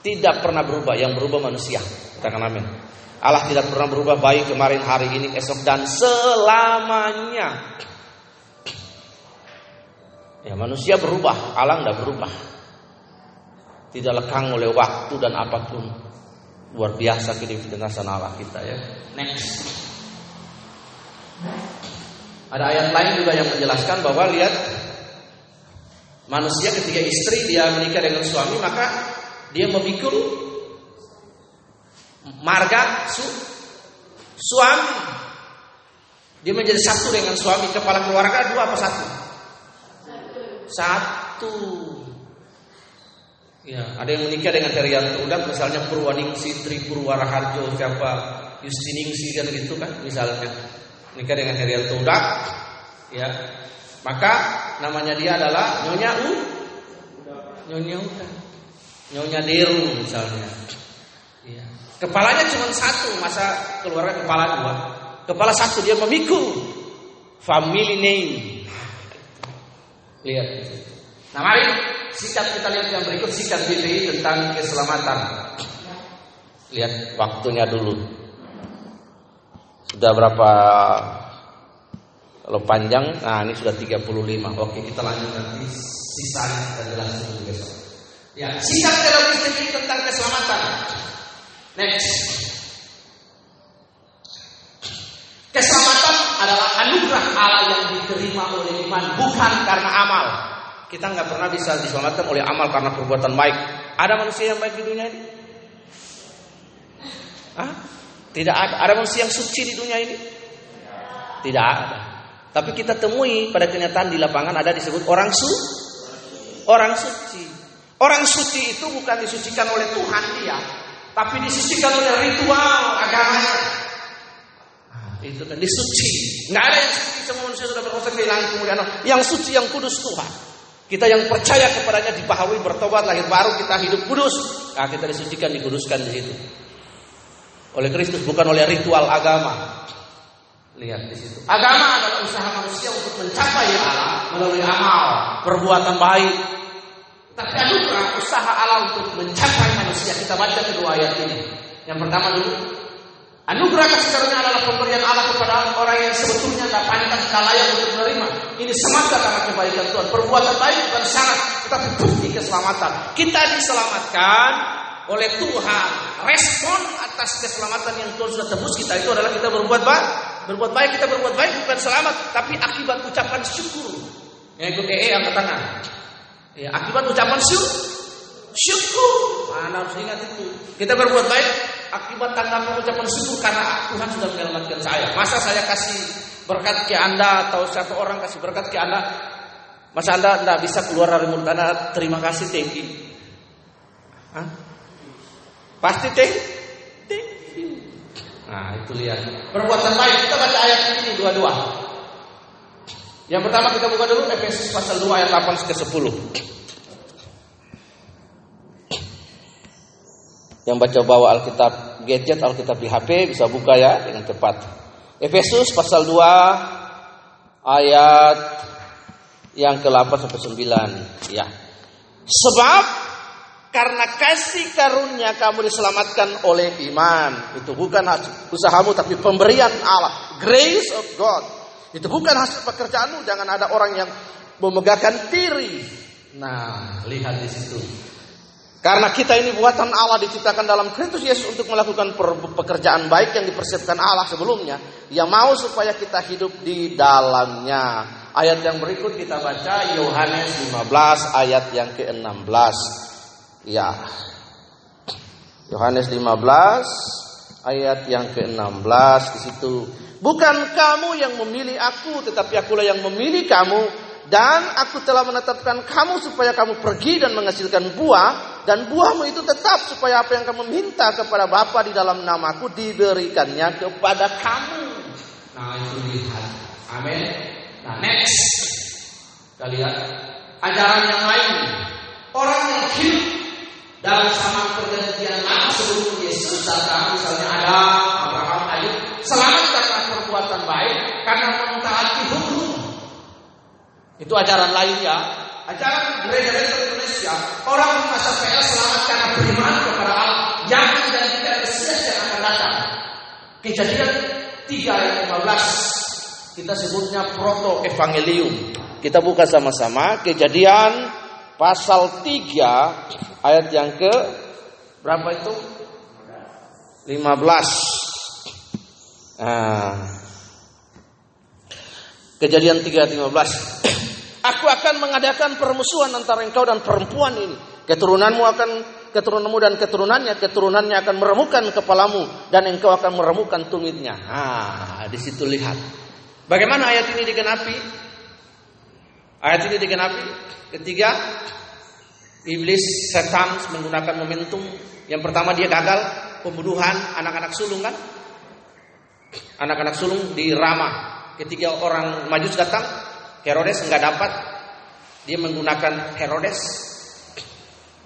Speaker 1: Tidak pernah berubah. Yang berubah manusia. Katakan amin. Allah tidak pernah berubah baik kemarin, hari ini, esok dan selamanya. Ya manusia berubah, Allah tidak berubah. Tidak lekang oleh waktu dan apa pun. Luar biasa kedinasan Allah kita ya. Next. Ada ayat lain juga yang menjelaskan bahwa lihat manusia ketika istri dia menikah dengan suami maka dia memikul marga su, suami. Dia menjadi satu dengan suami kepala keluarga dua apa satu? Satu. Ya, ada yang menikah dengan Herianto Udak, misalnya Purwaningsi, Tri Purwaraharjo, siapa Yustiningsi kan gitu kan, misalnya menikah dengan Herianto Udak, ya, Maka namanya dia adalah Nyonya U. Nyonya Uda. Nyonya Deru misalnya. Kepalanya cuma satu, masa keluarnya kepala dua. Kepala satu dia memikul family name. Lihat. Nah mari sikap kita lihat yang berikut sikap BPI tentang keselamatan. Lihat waktunya dulu. Sudah berapa kalau panjang, nah ini sudah 35. Oke, kita lanjut nanti sisanya kita jelasin besok. Ya, sikap teologis ini tentang keselamatan. Next. Keselamatan adalah anugerah Allah yang diterima oleh iman, bukan karena amal. Kita nggak pernah bisa diselamatkan oleh amal karena perbuatan baik. Ada manusia yang baik di dunia ini? Hah? Tidak ada. Ada manusia yang suci di dunia ini? Tidak ada. Tapi kita temui pada kenyataan di lapangan ada disebut orang su, orang suci. Orang suci itu bukan disucikan oleh Tuhan dia, tapi disucikan oleh ritual. Nah, itu kan disuci. Nggak ada yang suci semua manusia sudah berkuasa kehilangan kemuliaan. Yang suci yang kudus Tuhan. Kita yang percaya kepadanya dibahawi bertobat lahir baru kita hidup kudus. Nah, kita disucikan dikuduskan di situ oleh Kristus bukan oleh ritual agama. Lihat di situ. Agama adalah usaha manusia untuk mencapai Allah melalui amal, perbuatan baik. Anugerah usaha Allah untuk mencapai manusia. Kita baca kedua ayat ini. Yang pertama dulu, anugerah kasih karunia adalah pemberian Allah kepada orang yang sebetulnya tidak pantas tidak layak untuk menerima. Ini semata karena kebaikan Tuhan. Perbuatan baik bukan syarat, tetapi bukti keselamatan. Kita diselamatkan oleh Tuhan. Respon atas keselamatan yang Tuhan sudah tebus kita itu adalah kita berbuat baik. Berbuat baik kita berbuat baik bukan selamat, tapi akibat ucapan syukur. Yang ikut EE angkat tangan. Ya, akibat ucapan syukur. Syukur. Mana harus ingat itu. Kita berbuat baik akibat tanggapan ucapan syukur karena Tuhan sudah menyelamatkan saya. Masa saya kasih berkat ke Anda atau satu orang kasih berkat ke Anda, masa Anda tidak bisa keluar dari mulut Anda terima kasih thank you. Hah? Pasti thank, thank you. Nah itu lihat perbuatan baik kita baca ayat ini dua-dua. Yang pertama kita buka dulu Efesus pasal 2 ayat 8 ke 10. Yang baca bawa Alkitab gadget, Alkitab di HP bisa buka ya dengan cepat. Efesus pasal 2 ayat yang ke-8 sampai 9 ya. Sebab karena kasih karunia kamu diselamatkan oleh iman. Itu bukan usahamu tapi pemberian Allah. Grace of God. Itu bukan hasil pekerjaanmu. Jangan ada orang yang memegahkan diri. Nah, lihat di situ. Karena kita ini buatan Allah diciptakan dalam Kristus Yesus untuk melakukan pekerjaan baik yang dipersiapkan Allah sebelumnya. Yang mau supaya kita hidup di dalamnya. Ayat yang berikut kita baca Yohanes 15 ayat yang ke-16. Ya. Yohanes 15 ayat yang ke-16 di situ. Bukan kamu yang memilih aku, tetapi akulah yang memilih kamu dan aku telah menetapkan kamu supaya kamu pergi dan menghasilkan buah dan buahmu itu tetap supaya apa yang kamu minta kepada Bapa di dalam namaku diberikannya kepada kamu. Nah, itu lihat. Amin. Nah, next. Kita lihat ajaran yang lain. Orang yang hidup dalam zaman perjanjian lama sebelum Yesus datang, misalnya ada Abraham, Ayub, selamat baik, karena mentaati hukum. Itu ajaran lain ya. Ajaran gereja Indonesia, orang masa PL selamat karena beriman kepada Allah yang dan tidak Mesias yang akan datang. Kejadian 3 ayat 15 kita sebutnya proto evangelium. Kita buka sama-sama kejadian pasal 3 ayat yang ke berapa itu? 15. Nah. Kejadian 3 ayat 15. Aku akan mengadakan permusuhan antara engkau dan perempuan ini. Keturunanmu akan keturunanmu dan keturunannya, keturunannya akan meremukan kepalamu dan engkau akan meremukan tumitnya. Ah, di situ lihat. Bagaimana ayat ini digenapi? Ayat ini digenapi ketiga iblis setan menggunakan momentum yang pertama dia gagal pembunuhan anak-anak sulung kan? Anak-anak sulung di Ramah. Ketika orang Majus datang, Herodes nggak dapat, dia menggunakan Herodes.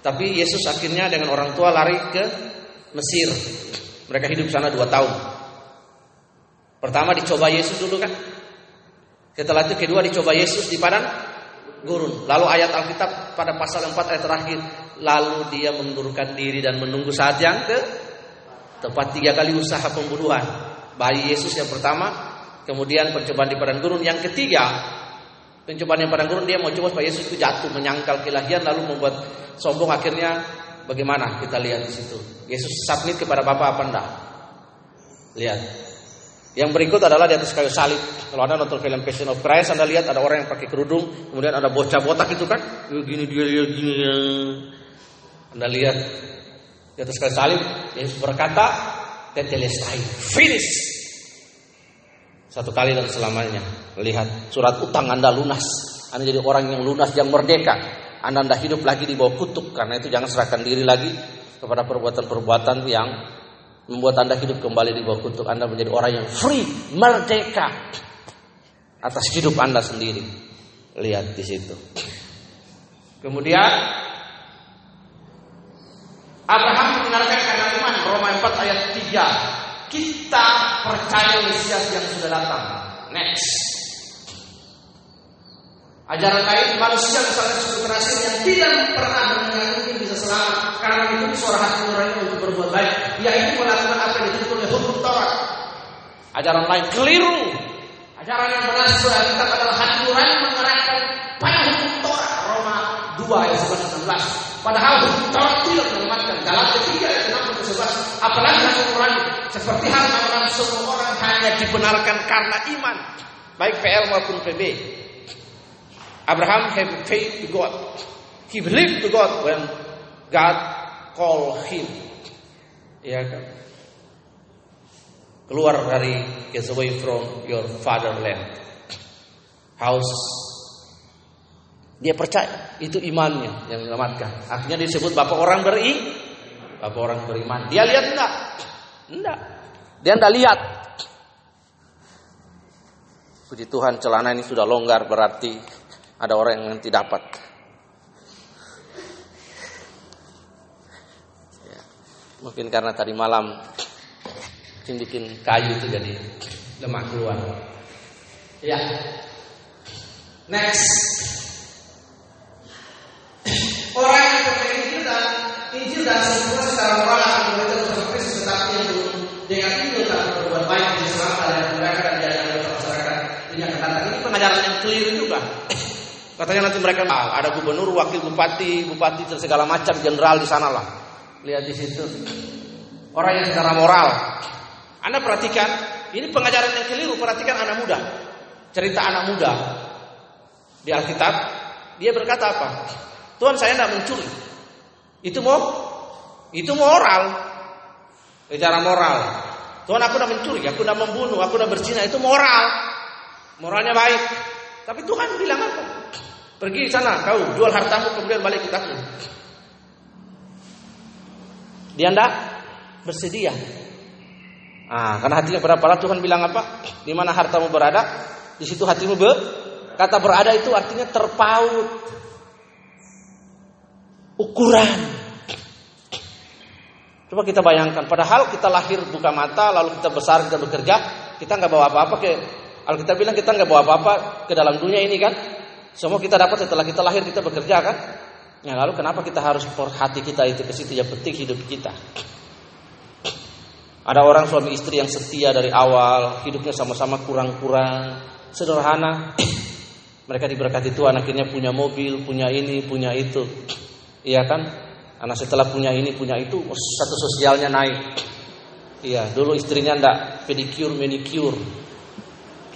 Speaker 1: Tapi Yesus akhirnya dengan orang tua lari ke Mesir. Mereka hidup sana dua tahun. Pertama dicoba Yesus dulu kan. Setelah itu kedua dicoba Yesus di padang gurun. Lalu ayat Alkitab pada pasal 4 ayat terakhir. Lalu dia mengundurkan diri dan menunggu saat yang ke tepat tiga kali usaha pembunuhan. Bayi Yesus yang pertama. Kemudian percobaan di padang gurun. Yang ketiga. Pencobaan yang padang gurun dia mau coba supaya Yesus itu jatuh menyangkal kelahiran lalu membuat sombong akhirnya bagaimana kita lihat di situ. Yesus submit kepada Bapa apa enggak? Lihat. Yang berikut adalah di atas kayu salib. Kalau Anda nonton film Passion of Christ, Anda lihat ada orang yang pakai kerudung, kemudian ada bocah botak itu kan, gini dia dia gini. Anda lihat di atas kayu salib, Yesus berkata, "Tetelestai, finish." Satu kali dan selamanya. Lihat surat utang Anda lunas. Anda jadi orang yang lunas, yang merdeka. Anda tidak hidup lagi di bawah kutuk karena itu jangan serahkan diri lagi kepada perbuatan-perbuatan yang membuat Anda hidup kembali di bawah kutuk. Anda menjadi orang yang free, merdeka atas hidup Anda sendiri. Lihat di situ. Kemudian Israel Mesias yang sudah datang. Next. Ajaran lain manusia misalnya suku kerasir yang tidak pernah mendengar ini bisa selamat karena itu suara hati nurani untuk berbuat baik, yaitu melakukan apa yang dituntut oleh hukum torah. Ajaran lain keliru. Ajaran yang benar sesuai kita adalah hati nurani mengerahkan pada hukum torah Roma 2 ayat 11 16. Padahal hukum torah tidak menyelamatkan Galatia 3 Apalagi hasil Quran seperti halnya orang semua orang hanya dibenarkan karena iman, baik PL maupun PB. Abraham have faith to God. He believed to God when God called him. Ya kan? Keluar dari get away from your fatherland. House dia percaya itu imannya yang menyelamatkan. Akhirnya disebut bapak orang beri bapak orang beriman. Dia lihat enggak? Enggak. Dia enggak lihat. Puji Tuhan celana ini sudah longgar berarti ada orang yang nanti dapat. Ya, mungkin karena tadi malam bikin kayu itu jadi lemah keluar. Ya. Next. Orang yang percaya Injil dan sempurna secara moral memberikan Tuhan Kristus tetapi yang dengan Injil tak berbuat baik di selama dan mereka dan diajarkan masyarakat ini akan datang. Ini pengajaran yang keliru juga. Katanya nanti mereka ah, ada gubernur, wakil bupati, bupati dan segala macam jenderal di sana lah. Lihat di situ. Orang yang secara moral. Anda perhatikan, ini pengajaran yang keliru. Perhatikan anak muda. Cerita anak muda di Alkitab, dia berkata apa? Tuhan saya tidak mencuri. Itu mau, itu moral. Secara moral. Tuhan aku tidak mencuri, aku tidak membunuh, aku tidak berzina. Itu moral. Moralnya baik. Tapi Tuhan bilang apa? Pergi sana kau jual hartamu kemudian balik kita aku. Dia ndak bersedia. Ah, karena hatinya berapa Tuhan bilang apa? Di mana hartamu berada, di situ hatimu ber. Kata berada itu artinya terpaut. Ukuran. Coba kita bayangkan, padahal kita lahir buka mata, lalu kita besar, kita bekerja, kita nggak bawa apa-apa ke Alkitab bilang kita nggak bawa apa-apa ke dalam dunia ini kan? Semua kita dapat setelah kita lahir kita bekerja kan? Ya lalu kenapa kita harus hati kita itu ke situ yang penting hidup kita. Ada orang suami istri yang setia dari awal, hidupnya sama-sama kurang-kurang, sederhana. Mereka diberkati Tuhan akhirnya punya mobil, punya ini, punya itu. Iya kan? Karena setelah punya ini, punya itu, satu sosialnya naik. Iya, dulu istrinya ndak pedicure, manicure.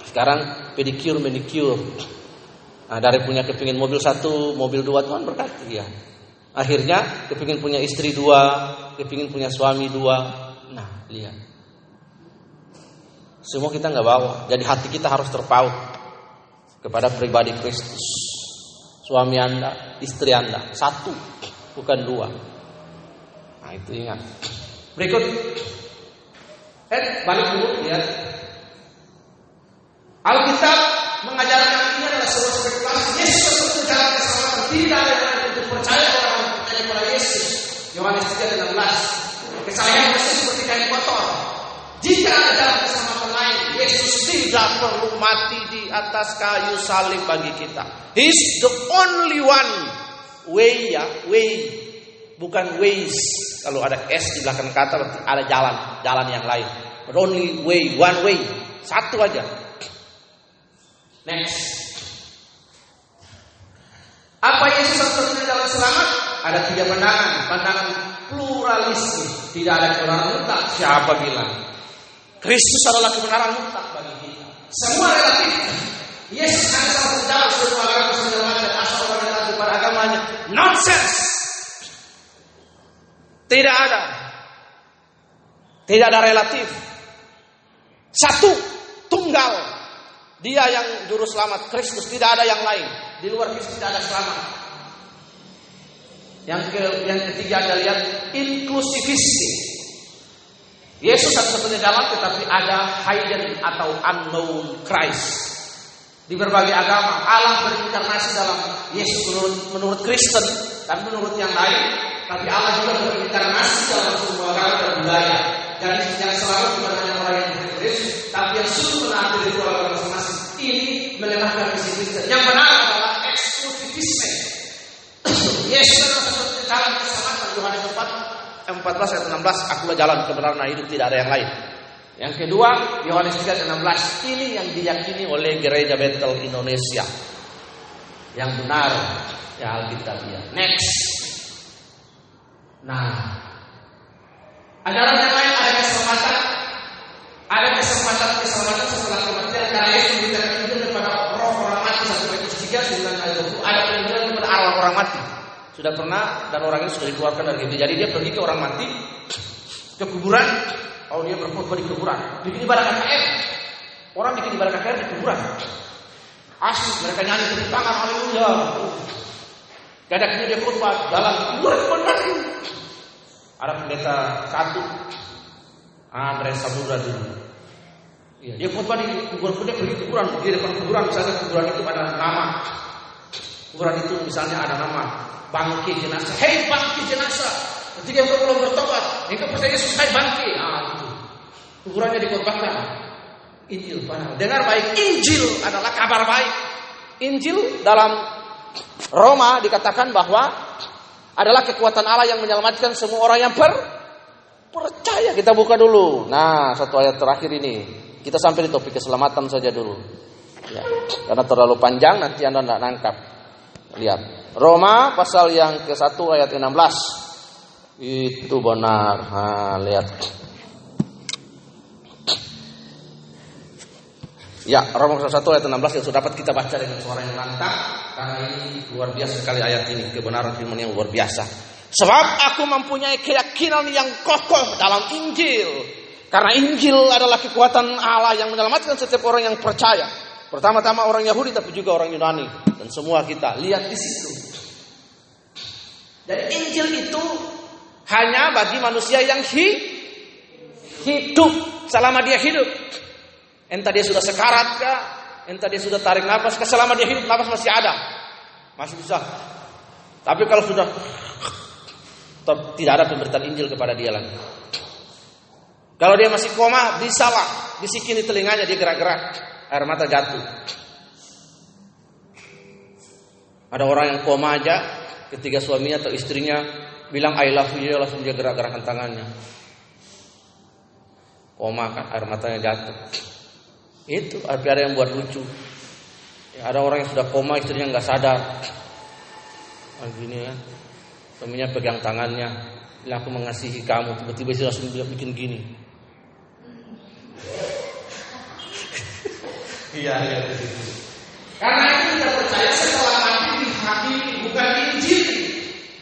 Speaker 1: Sekarang pedicure, manicure. Nah, dari punya kepingin mobil satu, mobil dua Tuhan berkati ya. Akhirnya kepingin punya istri dua, kepingin punya suami dua. Nah, lihat. Semua kita nggak bawa. Jadi hati kita harus terpaut kepada pribadi Kristus. Suami anda, istri anda, satu, bukan dua. Nah itu ingat. Berikut, eh balik dulu lihat. Alkitab mengajarkan ini adalah sebuah tidak ada yang untuk percaya orang percaya kepada Yesus. Yohanes 3 16. Kesalahan Yesus seperti kain kotor. Jika ada keselamatan lain, Yesus tidak perlu mati di atas kayu salib bagi kita. He's the only one way ya, way bukan ways. Kalau ada S di belakang kata berarti ada jalan, jalan yang lain. But only way, one way, satu aja. Next. Apa Yesus satu-satunya jalan selamat? Ada tiga pandangan, pandangan pluralisme. Tidak ada kebenaran mutlak. Siapa bilang? Kristus adalah kebenaran mutlak bagi kita. Semua relatif. Yesus hanya satu jalan semua agama segala macam asal orang datang kepada agamanya. Nonsense. Tidak ada. Tidak ada relatif. Satu, tunggal. Dia yang juru selamat, Kristus, tidak ada yang lain. Di luar Kristus tidak ada selamat. Yang ke, yang ketiga Anda lihat inklusivistik. Yesus satu-satunya jalan tetapi ada hidden atau unknown Christ. Di berbagai agama Allah berinkarnasi dalam Yesus menurut, menurut Kristen dan menurut yang lain, tapi Allah juga berinkarnasi dalam semua agama dan budaya. Jadi yang selalu bukan hanya orang yang Kristus, tapi yang sungguh menaati ritual masing-masing. Ini melemahkan visi Kristen. Yang benar adalah eksklusivisme. Yesus adalah jalan keselamatan Yohanes 4 14 ayat 16 akulah jalan kebenaran dan hidup tidak ada yang lain. Yang kedua Yohanes 3 ayat 16 ini yang diyakini oleh gereja Betel Indonesia. Yang benar ya Alkitabiah. Next. Nah, ajaran yang lain ada keselamatan ada kesempatan keselamatan setelah kematian karena Yesus memberikan Injil kepada roh orang mati satu Petrus 3 9 ayat 20 ada penunjukan kepada arwah orang mati sudah pernah dan orang ini sudah dikeluarkan dari itu jadi dia pergi ke orang mati ke kuburan. Oh dia berkhutbah di kuburan. Bikin ibadah KKR orang bikin ibadah KKR di kuburan asli mereka nyanyi tepuk tangan haleluya ada dia khutbah dalam kuburan benar ada pendeta satu Andres Samudra dulu. Ya, dia khotbah di kuburan dia pergi kuburan di depan kuburan misalnya kuburan itu ada nama. Kuburan itu misalnya ada nama bangki jenazah. Hei bangki jenazah. Ketika engkau belum bertobat, engkau percaya Yesus hai bangki. Ah, itu. Kuburannya dikhotbahkan. Injil padahal. Dengar baik, Injil adalah kabar baik. Injil dalam Roma dikatakan bahwa adalah kekuatan Allah yang menyelamatkan semua orang yang per percaya. Kita buka dulu. Nah, satu ayat terakhir ini. Kita sampai di topik keselamatan saja dulu. Ya, karena terlalu panjang nanti Anda tidak nangkap. Lihat. Roma pasal yang ke-1 ayat 16. Itu benar. Nah, lihat. Ya, Roma pasal 1 ayat 16 yang sudah dapat kita baca dengan suara yang lantang karena ini luar biasa sekali ayat ini, kebenaran firman yang luar biasa. Sebab aku mempunyai keyakinan yang kokoh dalam Injil. Karena Injil adalah kekuatan Allah yang menyelamatkan setiap orang yang percaya. Pertama-tama orang Yahudi tapi juga orang Yunani dan semua kita lihat di situ. Dan Injil itu hanya bagi manusia yang hi hidup selama dia hidup. Entah dia sudah sekarat kah, entah dia sudah tarik nafas, selama dia hidup nafas masih ada. Masih bisa. Tapi kalau sudah tidak ada pemberitaan Injil kepada dia lagi. Kalau dia masih koma, bisalah bisikin di telinganya dia gerak-gerak, air mata jatuh. Ada orang yang koma aja, ketika suaminya atau istrinya bilang I love you, langsung dia gerak-gerakan tangannya. Koma kan, air matanya jatuh. Itu, tapi ada yang buat lucu. Ya, ada orang yang sudah koma, istrinya nggak sadar. Nah, gini ya, Suaminya pegang tangannya, bilang aku mengasihi kamu. Tiba-tiba dia langsung bikin gini. Iya, iya. Karena itu kita percaya setelah mati dihakimi bukan Injil.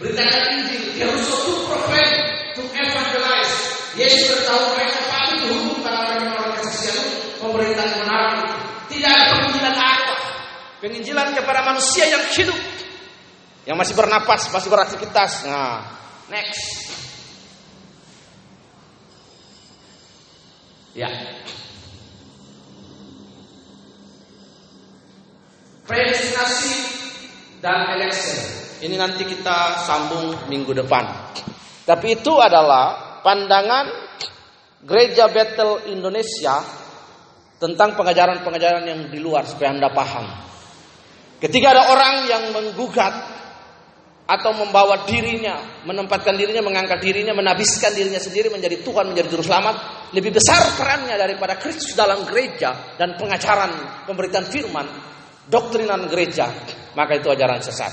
Speaker 1: Beritakan Injil. Dia harus to proclaim, to evangelize. Yesus beritahu mereka pasti dihukum karena mereka menolak kesaksian pemerintah kebenaran itu. Tidak ada penginjilan apa. Penginjilan kepada manusia yang hidup yang masih bernapas, masih beraktivitas. Nah, next. Ya. Predestinasi dan election. Ini nanti kita sambung minggu depan. Tapi itu adalah pandangan Gereja Battle Indonesia tentang pengajaran-pengajaran yang di luar supaya Anda paham. Ketika ada orang yang menggugat atau membawa dirinya, menempatkan dirinya, mengangkat dirinya, menabiskan dirinya sendiri menjadi Tuhan, menjadi juru selamat, lebih besar perannya daripada Kristus dalam gereja dan pengajaran pemberitaan firman, doktrinan gereja, maka itu ajaran sesat.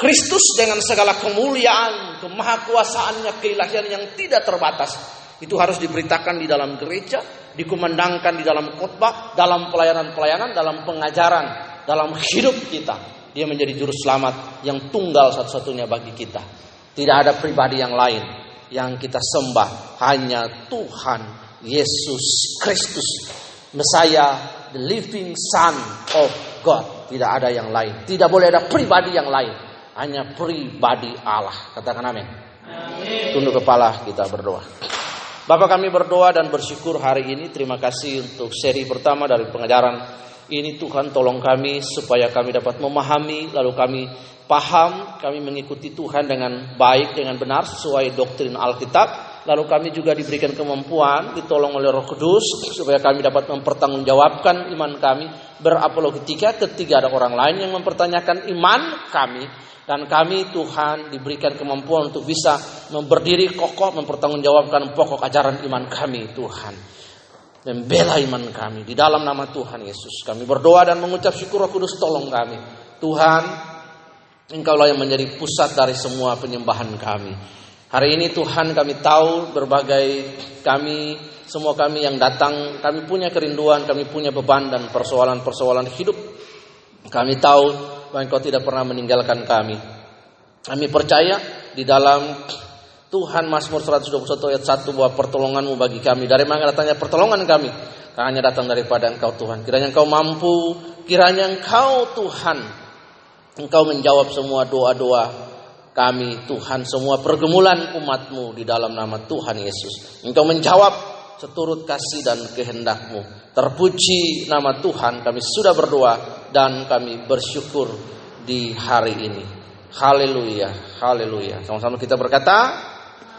Speaker 1: Kristus dengan segala kemuliaan, kemahakuasaannya, keilahian yang tidak terbatas. Itu harus diberitakan di dalam gereja, dikumandangkan di dalam khotbah, dalam pelayanan-pelayanan, dalam pengajaran, dalam hidup kita. Dia menjadi juru selamat yang tunggal satu-satunya bagi kita. Tidak ada pribadi yang lain yang kita sembah, hanya Tuhan Yesus Kristus, Messiah, the living Son of God. Tidak ada yang lain. Tidak boleh ada pribadi yang lain hanya pribadi Allah. Katakan amin. Tunduk kepala kita berdoa. Bapak kami berdoa dan bersyukur hari ini. Terima kasih untuk seri pertama dari pengajaran ini Tuhan tolong kami supaya kami dapat memahami lalu kami paham kami mengikuti Tuhan dengan baik dengan benar sesuai doktrin Alkitab. Lalu kami juga diberikan kemampuan ditolong oleh Roh Kudus supaya kami dapat mempertanggungjawabkan iman kami. Berapologetika ketika ada orang lain yang mempertanyakan iman kami. Dan kami Tuhan diberikan kemampuan untuk bisa berdiri kokoh mempertanggungjawabkan pokok ajaran iman kami Tuhan. Membela iman kami di dalam nama Tuhan Yesus. Kami berdoa dan mengucap syukur Roh Kudus tolong kami. Tuhan, Engkaulah yang menjadi pusat dari semua penyembahan kami. Hari ini Tuhan kami tahu berbagai kami semua kami yang datang kami punya kerinduan, kami punya beban dan persoalan-persoalan hidup. Kami tahu bahwa engkau tidak pernah meninggalkan kami. Kami percaya di dalam Tuhan Mazmur 121 ayat 1 bahwa pertolonganmu bagi kami. Dari mana datangnya pertolongan kami? Karena datang daripada engkau Tuhan. Kiranya engkau mampu, kiranya engkau Tuhan. Engkau menjawab semua doa-doa kami Tuhan semua pergumulan umatmu di dalam nama Tuhan Yesus. Engkau menjawab seturut kasih dan kehendakmu. Terpuji nama Tuhan kami sudah berdoa dan kami bersyukur di hari ini. Haleluya, haleluya. Sama-sama kita berkata,